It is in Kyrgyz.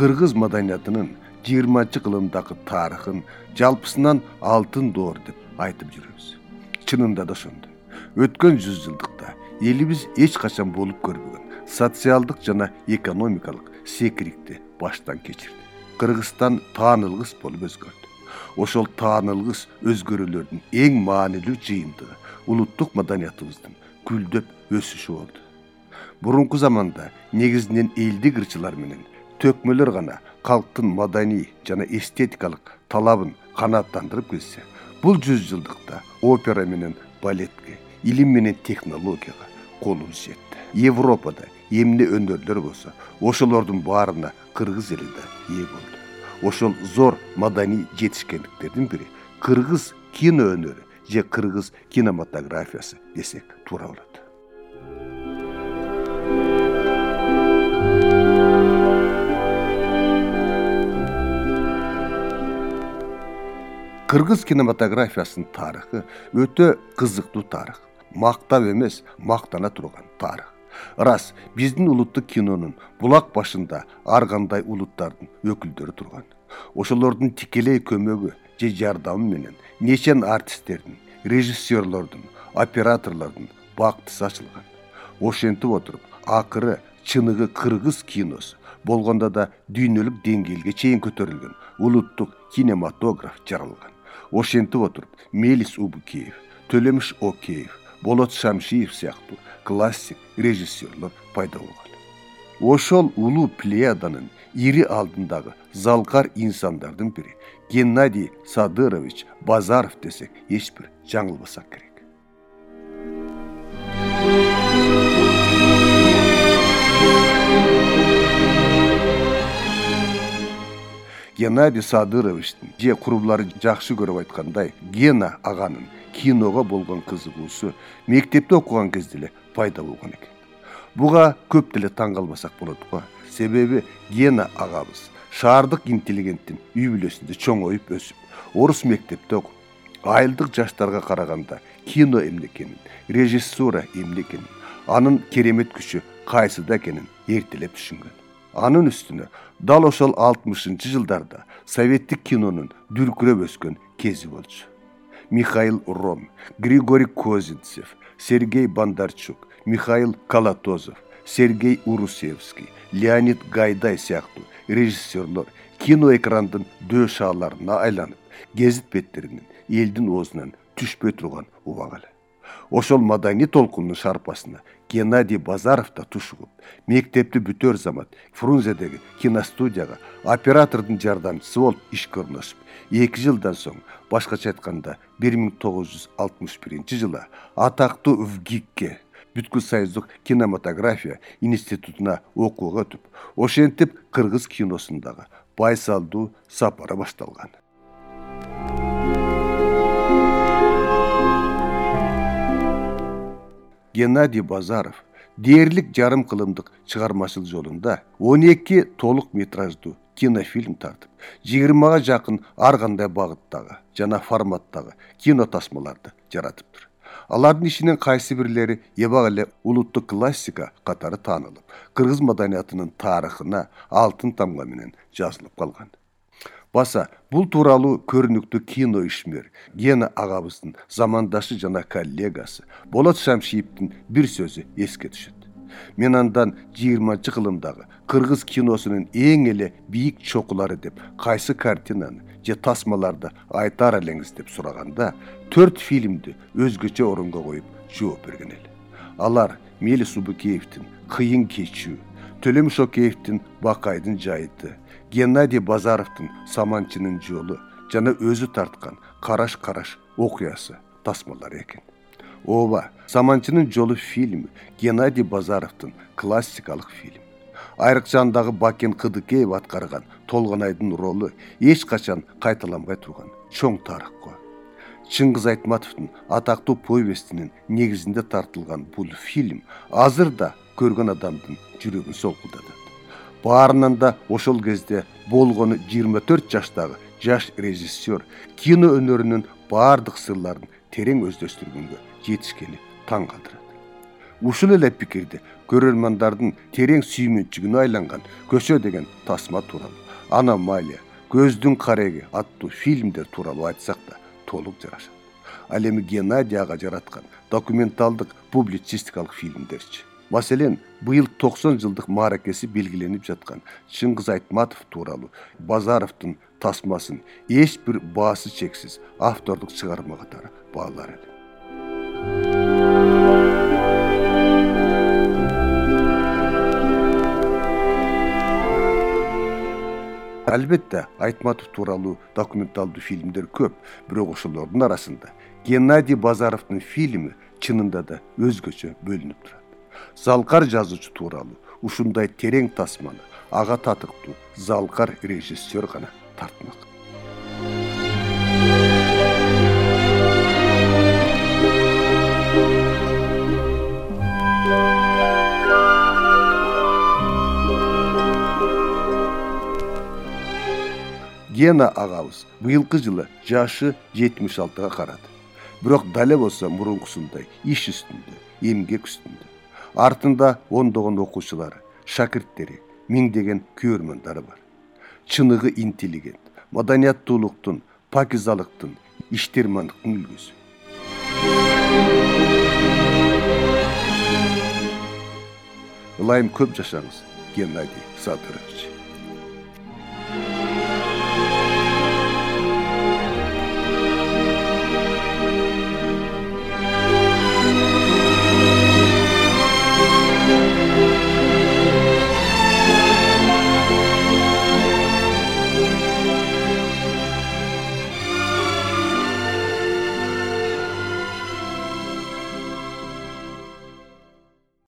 кыргыз маданиятынын жыйырманчы кылымдагы тарыхын жалпысынан алтын доор деп айтып жүрөбүз. Чынында да ошондой өткөн жүз жылдыкта элибиз эч качан болуп көрбөгөн социалдык жана экономикалык секирикти баштан кечирди. Кыргызстан таанылгыс болуп өзгөрдү. Ошол таанылгыс өзгөрүүлөрдүн эң маанилүү жыйынтыгы улуттук маданиятыбыздын гүлдөп өсүшү болду. Мурунку заманда негизинен элдик ырчылар менен төкмөлөр гана калктын маданий жана эстетикалык талабын канааттандырып келсе бул жүз жылдыкта опера менен балетке илим менен технологияга колубуз жетти европада эмне өнөрлөр болсо ошолордун баарына кыргыз эли да ээ болду. Ошол зор маданий жетишкендиктердин бири кыргыз кино өнөрү же кыргыз кинематографиясы десек туура болот кыргыз кинематографиясынын тарыхы өтө кызыктуу тарых мактап эмес мактана турган тарых. Ырас биздин улуттук кинонун булак башында ар кандай улуттардын өкүлдөрү турган. Ошолордун тикелей көмөгү же жардамы менен нечен артисттердин режиссерлордун операторлордун бактысы ачылган. Ошентип отуруп акыры чыныгы кыргыз киносу болгондо да дүйнөлүк деңгээлге чейин көтөрүлгөн улуттук кинематограф жаралган ошентип отуруп мелис убукеев төлөмүш океев болот шамшиев сыяктуу классик режиссерлор пайда болгон ошол улуу плеяданын ири алдындагы залкар инсандардын бири геннадий садырович базаров десек эч бир жаңылбасак керек геннадий садыровичтин же курулары жакшы көрүп айткандай гена аганын киного болгон кызыгуусу мектепте окуган кезде эле пайда болгон экен. Буга көп деле таң калбасак болот го. Себеби гена агабыз шаардык интеллигенттин үй бүлөсүндө чоңоюп өсүп орус мектепте окуп айылдык жаштарга караганда кино эмне экенин режиссура эмне экенин анын керемет күчү кайсыда экенин эртелеп түшүнгөн анын үстүнө дал ошол алтымышынчы жылдарда советтик кинонун дүркүрөп өскөн кези болчу. Михаил ром григорий козинцев сергей бондарчук михаил колотозов сергей урусевский леонид гайдай сыяктуу режиссерлор киноэкрандын дөө шааларына айланып гезит беттеринен элдин оозунан түшпөй турган убак эле ошол маданий толкундун шарпасына геннадий базаров да тушугуп мектепти бүтөр замат фрунзедеги киностудияга оператордун жардамчысы болуп ишке орношуп эки жылдан соң башкача айтканда бир миң тогуз жүз алтымыш биринчи жылы атактуу вгикке бүткүл союздук кинематография институтуна окууга өтүп ошентип кыргыз киносундагы байсалдуу сапары башталган геннадий базаров дээрлик жарым кылымдык чыгармачыл жолунда он эки толук метраждуу кинофильм тартып жыйырмага жакын ар кандай багыттагы жана форматтагы кино тасмаларды жаратыптыр алардын ишинин кайсы бирлери эбак эле улуттук классика катары таанылып кыргыз маданиятынын тарыхына алтын тамга менен жазылып калган баса бул тууралуу көрүнүктүү кино ишмер гена агабыздын замандашы жана коллегасы болот шамшиевдин бир сөзү эске түшөт. Мен андан жыйырманчы кылымдагы кыргыз киносунун эң эле бийик чокулары деп кайсы картинаны же тасмаларды айтар элеңиз деп сураганда төрт фильмди өзгөчө орунга коюп жооп берген эле. Алар мелис убукеевдин кыйын кечүү төлөмүш океевдин бакайдын жайыты геннадий базаровдун саманчынын жолу жана өзү тарткан караш караш окуясы тасмалары экен. Ооба саманчынын жолу фильми геннадий базаровдун классикалык фильми айрыкчандагы бакен кыдыкеев аткарган толгонайдын ролу эч качан кайталанбай турган чоң тарых го чыңгыз айтматовдун атактуу повестинин негизинде тартылган бул фильм азыр да көргөн адамдын жүрөгүн солкулдатат баарынан да ошол кезде болгону жыйырма төрт жаштагы жаш режиссер кино өнөрүнүн баардык сырларын терең өздөштүргөнгө жетишкени таң калтырат. Ушул эле пикирди көрөрмандардын терең сүймөнчүгүнө айланган көчө деген тасма тууралуу аномалия көздүн кареги аттуу фильмдер тууралуу айтсак да толук жарашат. Ал эми геннадий ага жараткан документалдык публицистикалык фильмдерчи маселен быйыл токсон жылдык мааракеси белгиленип жаткан чыңгыз айтматов тууралуу базаровдун тасмасын эч бир баасы чексиз автордук чыгарма катары баалар эле албетте айтматов тууралуу документалдуу фильмдер көп бирок ошолордун арасында геннадий базаровдун фильми чынында да өзгөчө бөлүнүп турат залкар жазуучу тууралуу ушундай терең тасманы ага татыктуу залкар режиссер гана тартмак. Гена агабыз быйылкы жылы жашы жетимиш алтыга карады. Бирок дале болсо мурункусундай иш үстүндө эмгек үстүндө артында ондогон окуучулары шакирттери миңдеген көрөрмандары бар. Чыныгы интеллигент маданияттуулуктун пакизалыктын иштермандыктын үлгүсү. Ылайым көп жашаңыз геннадий садырович